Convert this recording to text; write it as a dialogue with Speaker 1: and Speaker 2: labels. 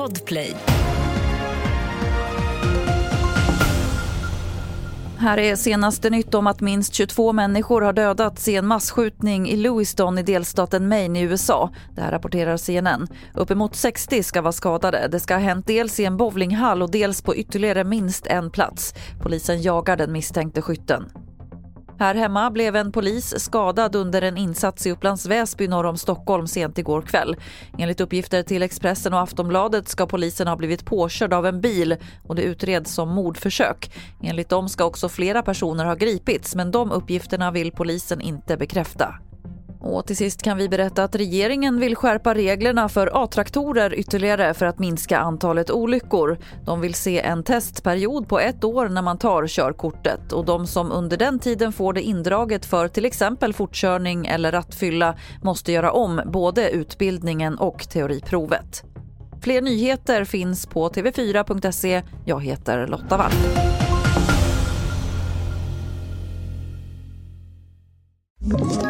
Speaker 1: Podplay.
Speaker 2: Här är senaste nytt om att minst 22 människor har dödats i en massskjutning i Lewiston i delstaten Maine i USA. Det här rapporterar CNN. Uppemot 60 ska vara skadade. Det ska ha hänt dels i en bowlinghall och dels på ytterligare minst en plats. Polisen jagar den misstänkte skytten. Här hemma blev en polis skadad under en insats i Upplands Väsby norr om Stockholm sent igår kväll. Enligt uppgifter till Expressen och Aftonbladet ska polisen ha blivit påkörd av en bil och det utreds som mordförsök. Enligt dem ska också flera personer ha gripits men de uppgifterna vill polisen inte bekräfta. Och till sist kan vi berätta att regeringen vill skärpa reglerna för A-traktorer ytterligare för att minska antalet olyckor. De vill se en testperiod på ett år när man tar körkortet och de som under den tiden får det indraget för till exempel fortkörning eller rattfylla måste göra om både utbildningen och teoriprovet. Fler nyheter finns på tv4.se. Jag heter Lotta Wall.
Speaker 1: Ett